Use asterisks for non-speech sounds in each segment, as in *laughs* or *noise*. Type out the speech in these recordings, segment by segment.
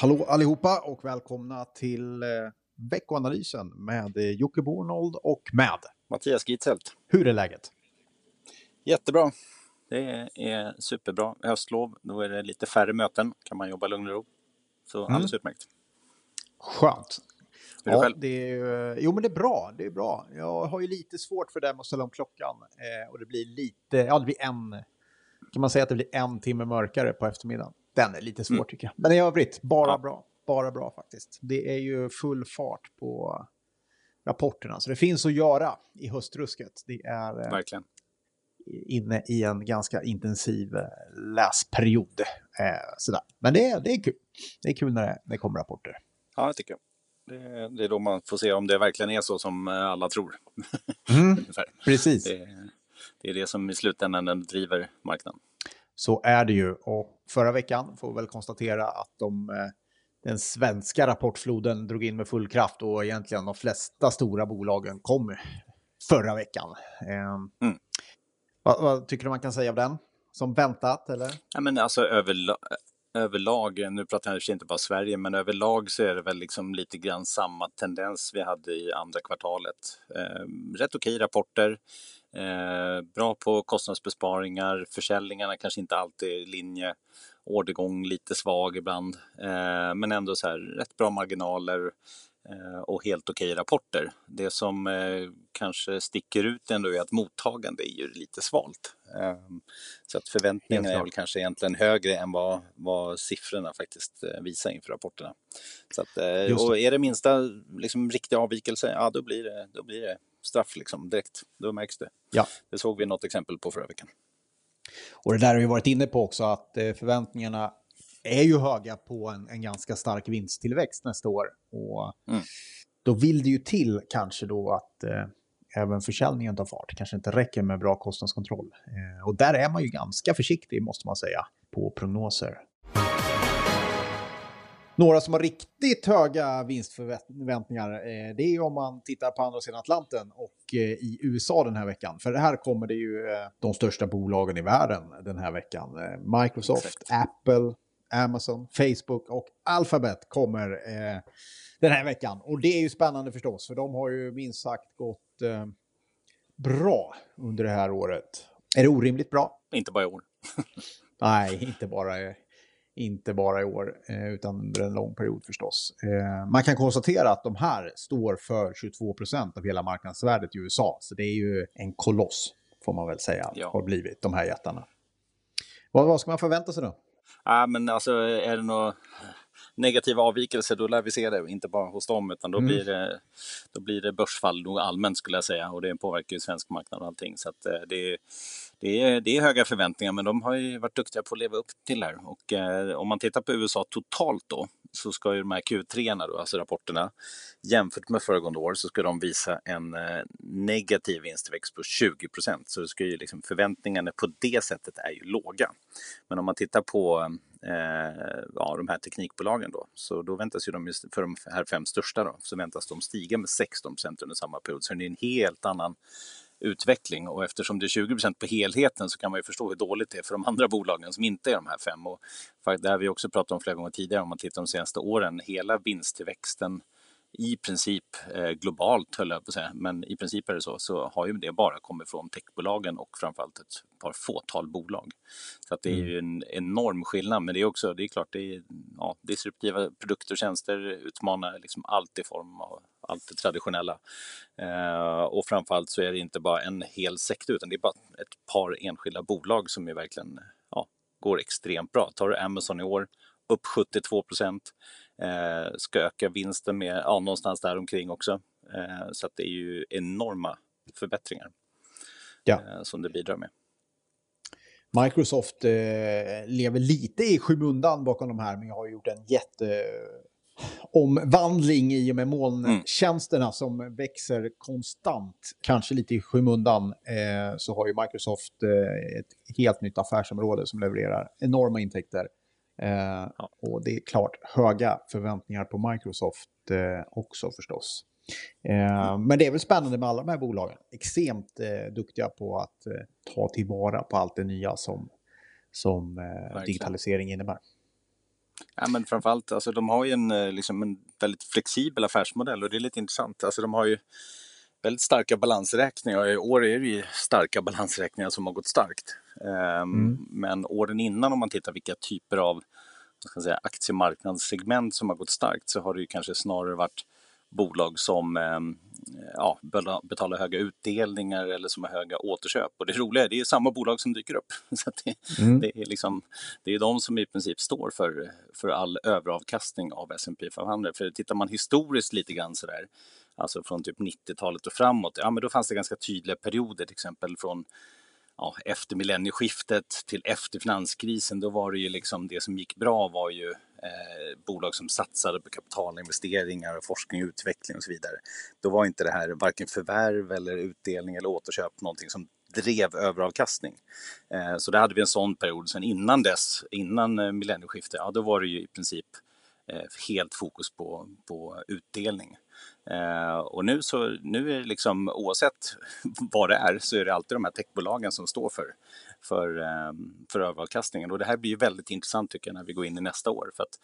Hallå, allihopa och välkomna till eh, veckoanalysen med eh, Jocke Bornold och med Mattias Gitzelt. Hur är läget? Jättebra. Det är superbra. Höstlov, då är det lite färre möten. kan man jobba lugn och ro. Så Mm. alldeles utmärkt. Skönt. Hur är Ja, själv? det är, ju- jo, men det är bra. Det är bra. Jag har ju lite svårt för det med att ställa om klockan. Eh, och det blir lite, ja det blir en, kan man säga att det blir en timme mörkare på eftermiddagen. Den är lite svår Mm. tycker jag. Men i övrigt, bara Ja. bra. Bara bra faktiskt. Det är ju full fart på rapporterna. Så det finns att göra i höstrusket. Det är eh, Verkligen. inne i en ganska intensiv eh, läsperiod. Eh, sådär. Men det, är- det är kul. Det är kul när det, när det kommer rapporter. Ja, det tycker jag. Det, det är då man får se om det verkligen är så som alla tror. *laughs* Ungefär. Precis. Det, det är det som i slutändan driver marknaden. Så är det ju. Och förra veckan får vi väl konstatera att de, eh, den svenska rapportfloden drog in med full kraft och egentligen de flesta stora bolagen kom förra veckan. Eh, Mm. vad, vad tycker du man kan säga av den? Som väntat eller? Ja, men alltså överla överlag, nu pratar jag inte bara Sverige, men överlag så är det väl liksom lite grann samma tendens vi hade i andra kvartalet. Eh, rätt okej rapporter, bra på kostnadsbesparingar, försäljningarna kanske inte alltid är i linje, ordergång lite svag ibland, eh, men ändå så här rätt bra marginaler eh, och helt okej rapporter. Det som eh, kanske sticker ut ändå är att mottagande är ju lite svalt. Eh, så att förväntningarna är väl kanske egentligen högre än vad, vad siffrorna faktiskt eh, visar inför rapporterna. Så att, eh, och är det minsta liksom, riktiga avvikelse, ja då blir det, då blir det straff liksom, direkt. Då märks det. Ja. Det såg vi något exempel på förra veckan. Och det där har vi varit inne på också, att eh, förväntningarna är ju höga på en, en ganska stark vinsttillväxt nästa år. Och Mm. då vill det ju till kanske då att eh, även försäljningen tar fart. kanske inte räcker med bra kostnadskontroll. Eh, och där är man ju ganska försiktig, måste man säga, på prognoser. Några som har riktigt höga vinstförväntningar, eh, det är om man tittar på andra sidan Atlanten och eh, i USA den här veckan. För här kommer det ju eh, de största bolagen i världen den här veckan. Microsoft, Exakt. Apple, Amazon, Facebook och Alphabet kommer den här veckan. Och det är ju spännande förstås, för de har ju minst sagt gått bra under det här året. Är det orimligt bra? Inte bara i år. *laughs* Nej, inte bara, inte bara i år, eh, utan under en lång period förstås. Eh, Man kan konstatera att de här står för 22 procent av hela marknadsvärdet i USA, så det är ju en koloss, får man väl säga, Ja. har blivit, de här jättarna. Vad, vad ska man förvänta sig då? Ja, men alltså är det några negativa avvikelser då lär vi se det, inte bara hos dem utan då, Mm. blir, det, då blir det börsfall nog allmänt skulle jag säga och det påverkar ju svensk marknad och allting. Så att, eh, det, det, är, det är höga förväntningar men de har ju varit duktiga på att leva upp till det här. Och eh, om man tittar på USA totalt då så ska ju de här Q3, då, alltså rapporterna, jämfört med föregående år så ska de visa en eh, negativ vinsttillväxt på 20 procent. Så det ska ju liksom, förväntningarna på det sättet är ju låga. Men om man tittar på eh, ja, de här teknikbolagen då, så då väntas ju de, för de här fem största då, så väntas de stiga med 16 procent under samma period. Så det är en helt annan utveckling och eftersom det är 20 procent på helheten så kan man ju förstå hur dåligt det är för de andra bolagen som inte är de här fem. Och det har vi också pratat om flera gånger tidigare om man tittar de senaste åren. Hela vinsttillväxten i princip eh, globalt, höll jag på att säga, men i princip är det så, så har ju det bara kommit från techbolagen och framförallt ett par fåtal bolag. Så att det är ju en enorm skillnad, men det är också, det är klart, det är ja, disruptiva produkter och tjänster utmanar liksom allt i form av allt det traditionella. Eh, och framförallt så är det inte bara en hel sektor, utan det är bara ett par enskilda bolag som är verkligen ja, går extremt bra. Tar du Amazon i år, upp 72 procent. Eh, ska öka vinsten med ja, någonstans där omkring också. Eh, så att det är ju enorma förbättringar Ja. eh, som det bidrar med. Microsoft eh, lever lite i skymundan bakom de här, men jag har gjort en jätte omvandling i och med molntjänsterna som växer konstant, kanske lite i skymundan, eh, så har ju Microsoft eh, ett helt nytt affärsområde som levererar enorma intäkter. Eh, Och det är klart höga förväntningar på Microsoft eh, också förstås. Eh, men det är väl spännande med alla de här bolagen. Extremt eh, duktiga på att eh, ta tillvara på allt det nya som, som eh, digitalisering innebär. Ja, men framförallt, alltså, de har ju en, liksom, en väldigt flexibel affärsmodell och det är lite intressant. Alltså, de har ju väldigt starka balansräkningar. I år är det ju starka balansräkningar som har gått starkt. Ehm, mm. Men åren innan om man tittar vilka typer av ska säga, aktiemarknadssegment som har gått starkt så har det ju kanske snarare varit bolag som ehm, ja, betalar höga utdelningar eller som har höga återköp. Och det roliga är att det är samma bolag som dyker upp. *laughs* Så det, mm. det, är liksom, det är de som i princip står för, för all överavkastning av S&P 500. För tittar man historiskt lite grann så där, alltså från typ 90-talet och framåt, ja men då fanns det ganska tydliga perioder, till exempel från ja, efter millennieskiftet till efter finanskrisen, då var det ju liksom det som gick bra var ju eh, bolag som satsade på kapitalinvesteringar, och forskning och utveckling och så vidare. Då var inte det här varken förvärv eller utdelning eller återköp någonting som drev överavkastning. Eh, så där hade vi en sån period. Sen innan dess, innan eh, millennieskiftet, ja då var det ju i princip eh, helt fokus på, på utdelning. Eh, och nu, så, nu är det liksom oavsett *laughs* vad det är så är det alltid de här techbolagen som står för, för, eh, för överavkastningen. Och det här blir ju väldigt intressant tycker jag när vi går in i nästa år. För att,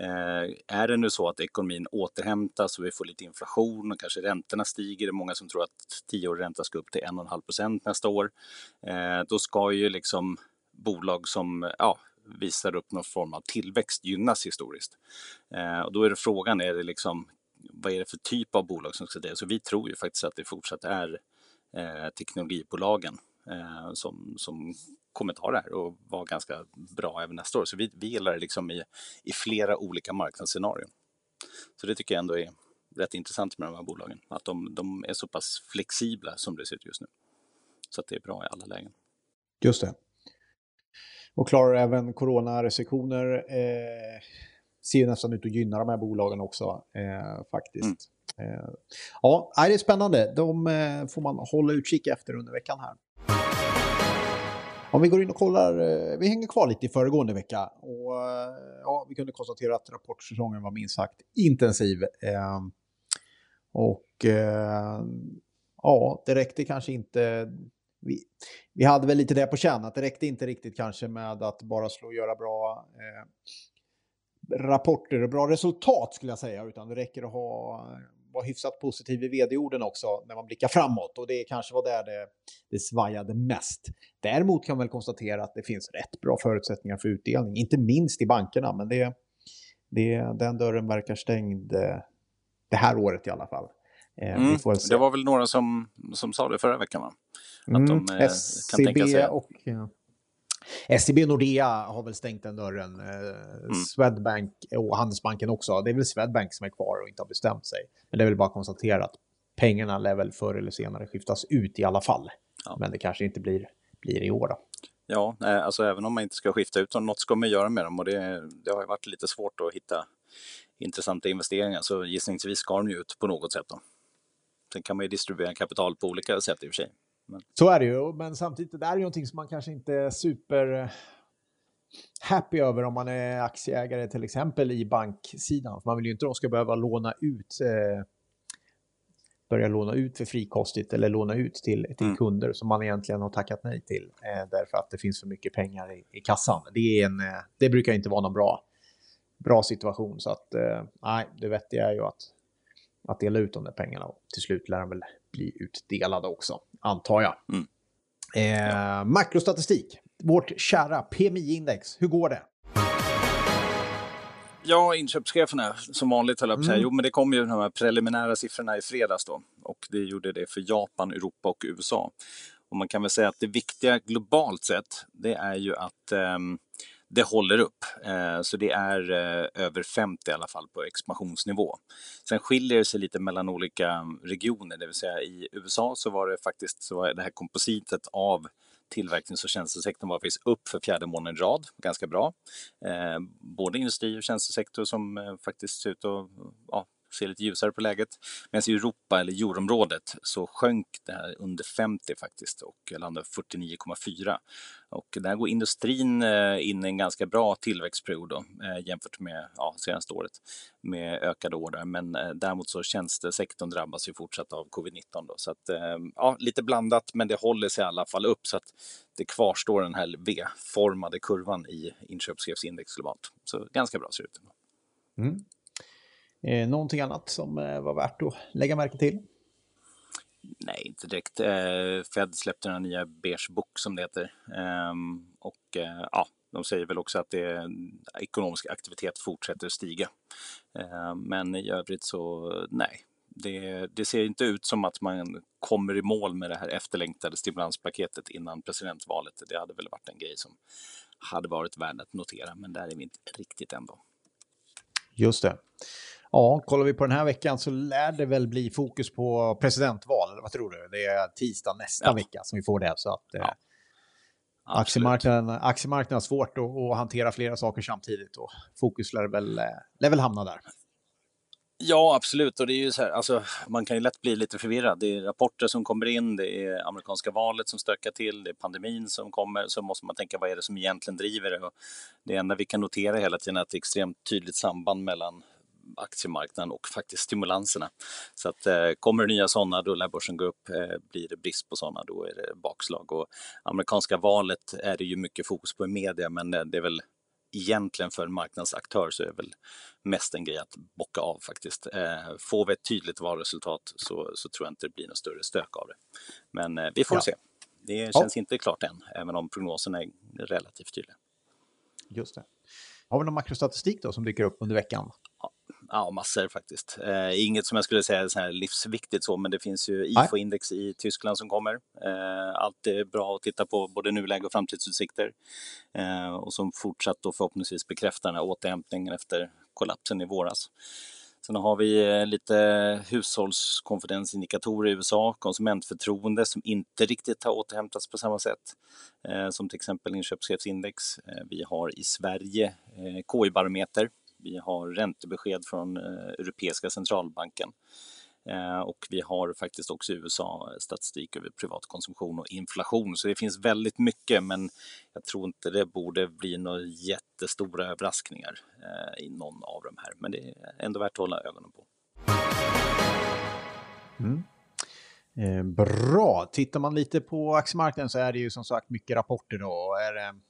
eh, är det nu så att ekonomin återhämtas och vi får lite inflation och kanske räntorna stiger, det är många som tror att tioårig ränta ska upp till 1,5 procent nästa år, eh, då ska ju liksom bolag som ja, visar upp någon form av tillväxt gynnas historiskt. Eh, och då är det frågan, är det liksom, vad är det för typ av bolag som ska det? Så vi tror ju faktiskt att det fortsatt är eh, teknologibolagen eh, som, som kommer ta det här och vara ganska bra även nästa år. Så vi, vi gillar det liksom i, i flera olika marknadsscenarion. Så det tycker jag ändå är rätt intressant med de här bolagen, att de, de är så pass flexibla som det ser ut just nu. Så att det är bra i alla lägen. Just det. Och klarar även coronarestriktioner eh, ser nästan ut att gynna de här bolagen också eh, faktiskt. Mm. Eh, ja, det är spännande. De eh, får man hålla utkik efter under veckan här. Om vi går in och kollar, eh, vi hänger kvar lite i föregående vecka och eh, ja, vi kunde konstatera att rapportsäsongen var minst sagt intensiv. Eh, och ja, det räckte kanske inte. Vi, vi hade väl lite det på känn, att det räckte inte riktigt kanske med att bara slå och göra bra rapporter och bra resultat skulle jag säga, utan det räcker att ha, vara hyfsat positiv i vd-orden också när man blickar framåt och det kanske var där det, det svajade mest. Däremot kan man väl konstatera att det finns rätt bra förutsättningar för utdelning, inte minst i bankerna, men det, det, den dörren verkar stängd eh, det här året i alla fall. Eh, mm, det var väl några som, som sa det förra veckan va? Att mm, de eh, kan tänka sig... och ja. SEB och Nordea har väl stängt den dörren. Eh, mm. Swedbank och Handelsbanken också. Det är väl Swedbank som är kvar och inte har bestämt sig. Men det är väl bara att konstatera att pengarna lär väl förr eller senare skiftas ut i alla fall. Ja. Men det kanske inte blir, blir i år då. Ja, alltså även om man inte ska skifta ut dem, något ska man göra med dem och det, det har ju varit lite svårt att hitta intressanta investeringar så gissningsvis ska de ju ut på något sätt. Då. Sen kan man ju distribuera kapital på olika sätt i och för sig. Men... Så är det ju, men samtidigt det där är ju någonting som man kanske inte är super eh, happy över om man är aktieägare till exempel i banksidan. För man vill ju inte att de ska behöva låna ut eh, börja låna ut för frikostigt eller låna ut till, till mm. kunder som man egentligen har tackat nej till eh, därför att det finns för mycket pengar i, i kassan. Det, är en, eh, det brukar inte vara någon bra, bra situation så att eh, nej, det vettiga är ju att, att dela ut de där pengarna och till slut lär de väl bli utdelade också, antar jag. Mm. Eh. Makrostatistik, vårt kära PMI-index, hur går det? Ja, inköpscheferna som vanligt höll jag på att säga. Mm. Jo, men det kom ju de här preliminära siffrorna i fredags då. Och det gjorde det för Japan, Europa och USA. Och man kan väl säga att det viktiga globalt sett, det är ju att eh, det håller upp. Eh, så det är eh, över 50 i alla fall på expansionsnivå. Sen skiljer det sig lite mellan olika mm, regioner, det vill säga i USA så var det faktiskt så var det här kompositet av tillverknings och tjänstesektorn var faktiskt upp för fjärde månaden i rad, ganska bra. Eh, både industri och tjänstesektor som eh, faktiskt ser ut att ja, ser lite ljusare på läget. Medan i Europa eller euroområdet så sjönk det här under 50 faktiskt och landade 49,4. Och där går industrin eh, in i en ganska bra tillväxtperiod då, eh, jämfört med ja, senaste året med ökade order. Men eh, däremot så tjänstesektorn drabbas ju fortsatt av covid-19. Då. Så att, ja, lite blandat, men det håller sig i alla fall upp så att det kvarstår den här V-formade kurvan i inköpschefsindex globalt. Så ganska bra ser det ut. Mm. Eh, någonting annat som eh, var värt att lägga märke till? Nej, inte direkt. Eh, Fed släppte den nya beige book som det heter. Eh, och eh, ja, de säger väl också att det, ekonomisk aktivitet fortsätter stiga. Ehm, men i övrigt så nej, det, det, ser inte ut som att man kommer i mål med det här efterlängtade stimulanspaketet innan presidentvalet. Det hade väl varit en grej som hade varit värd att notera, men där är vi inte riktigt ändå. Just det. Ja, kollar vi på den här veckan så lär det väl bli fokus på presidentval, eller vad tror du? Det är tisdag nästa ja. vecka som vi får det. Så att, ja. eh, aktiemarknaden, aktiemarknaden har svårt att, att, hantera flera saker samtidigt och fokus lär väl, eh, lär väl hamna där. Ja, absolut. Och det är ju så här, alltså, man kan ju lätt bli lite förvirrad. Det är rapporter som kommer in, det är amerikanska valet som stökar till, det är pandemin som kommer. Så måste man tänka, vad är det som egentligen driver det? Och det enda vi kan notera hela tiden är att det är ett extremt tydligt samband mellan aktiemarknaden och faktiskt stimulanserna. Så att eh, kommer det nya sådana, då lär börsen gå upp. Eh, blir det brist på sådana, då är det bakslag. Och amerikanska valet är det ju mycket fokus på i media, men eh, det är väl egentligen för en marknadsaktör så är det väl mest en grej att bocka av faktiskt. Eh, får vi ett tydligt valresultat så, så tror jag inte det blir något större stök av det. Men eh, vi får ja. se. Det känns ja. inte klart än, även om prognoserna är relativt tydliga. Just det. Har vi någon makrostatistik då som dyker upp under veckan? Ja, massor faktiskt. Eh, inget som jag skulle säga är så här livsviktigt så, men det finns ju IFO-index i Tyskland som kommer. Eh, allt är bra att titta på, både nuläge och framtidsutsikter. Eh, och som fortsatt då förhoppningsvis bekräftar den här återhämtningen efter kollapsen i våras. Sen har vi eh, lite hushållskonfidensindikatorer i USA, konsumentförtroende som inte riktigt har återhämtats på samma sätt eh, som till exempel inköpschefsindex. Eh, vi har i Sverige KI-barometer. Vi har räntebesked från eh, Europeiska centralbanken. Eh, och vi har faktiskt också i USA statistik över privatkonsumtion och inflation. Så det finns väldigt mycket, men jag tror inte det borde bli några jättestora överraskningar eh, i någon av de här. Men det är ändå värt att hålla ögonen på. Mm. Eh, bra, tittar man lite på aktiemarknaden så är det ju som sagt mycket rapporter då. Är det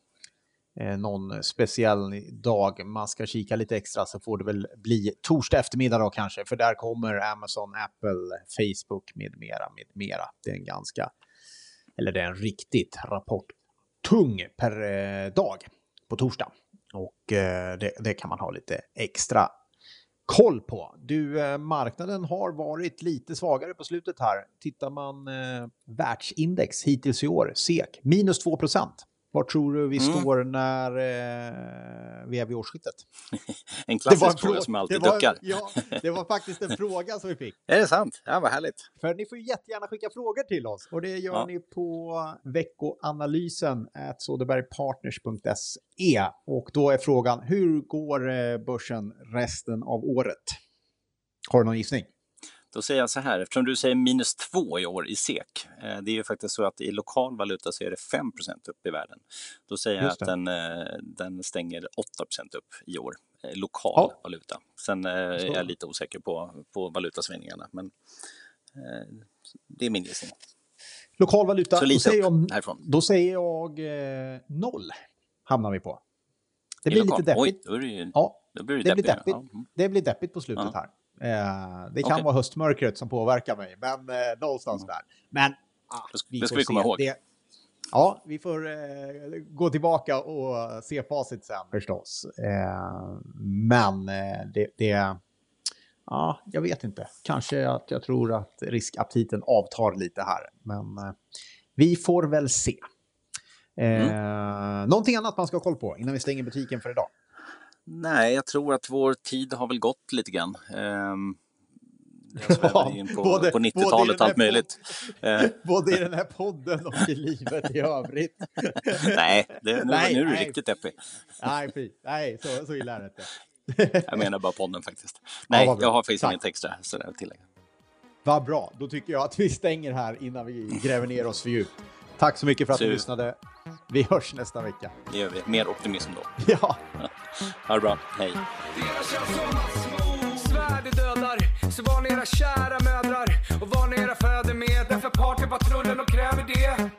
Eh, någon speciell dag man ska kika lite extra så får det väl bli torsdag eftermiddag då kanske, för där kommer Amazon, Apple, Facebook med mera, med mera. Det är en ganska, eller det är en riktigt rapporttung per eh, dag på torsdag. Och eh, det, det, kan man ha lite extra koll på. Du, marknaden har varit lite svagare på slutet här. Tittar man eh, världsindex hittills i år, SEK, minus 2 procent. Var tror du vi mm. står när eh, vi är vid årsskiftet? *laughs* en klassisk en fråga som alltid det var, duckar. ja, det var faktiskt en fråga som vi fick. *laughs* Är det sant? Ja, vad härligt. För ni får jättegärna skicka frågor till oss och det gör ja. ni på veckoanalysen sodebergpartners.se. Och då är frågan, hur går eh, börsen resten av året? Har du någon gissning? Då säger jag så här, eftersom du säger minus 2 i år i SEK, eh, det är ju faktiskt så att i lokal valuta så är det 5% upp i världen. Då säger jag att den, eh, den stänger 8% upp i år, eh, lokal ja. valuta. Sen är jag lite osäker på, på valutasvängningarna, men det är min gissning. Lokal valuta, då säger, jag, då säger jag eh, noll hamnar vi på. Det blir lite deppigt. Oj, då är det ju, ja, då blir det, det, blir deppigt. Ja. det blir deppigt på slutet här. Eh, det kan okay. vara höstmörkret som påverkar mig, men eh, någonstans mm. där. Men ah, vi det ska vi komma ihåg. Det, ja, vi får eh, gå tillbaka och se facit sen förstås. Eh, men eh, det, det, ja, jag vet inte. Kanske att jag tror att riskaptiten avtar lite här, men eh, vi får väl se. Mm. Någonting annat man ska ha koll på innan vi stänger butiken för idag? Nej, jag tror att vår tid har väl gått lite grann. Um, ja, in på, på 90-talet allt möjligt. Eh. *laughs* både i den här podden och i livet i övrigt. *laughs* nej, det, nu, nej, nu är du riktigt deppig. Nej, fy. nej så, så illa är det inte. Jag menar bara podden faktiskt. *laughs* Nej, bra. jag har faktiskt Tack. inget extra att tillägga. Vad bra, då tycker jag att vi stänger här innan vi gräver ner oss för djupt. Tack så mycket för att Så- du lyssnade. Vi hörs nästa vecka. Det gör vi. Mer optimism då. *laughs* Ja, Ha det bra. Hej. Svärd dödar Så var ni era kära mödrar Och var ni era fäder med Därför partypatrullen de kräver det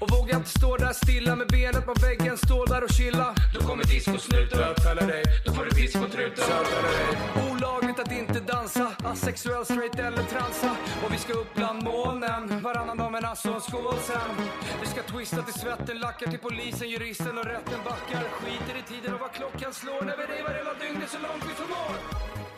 Och våga inte stå där stilla med benet på väggen Stå där och chilla Då kommer discosnuten Bötfälla dig Då får du discotruten Olagligt att inte dansa Asexuell, straight eller transa Och vi ska upp Varannan skål sen Vi ska twista till svetten Lackar till polisen, juristen och rätten backar. Skiter i tiden och vad klockan slår. När vi revar hela dygnet så långt vi förmår.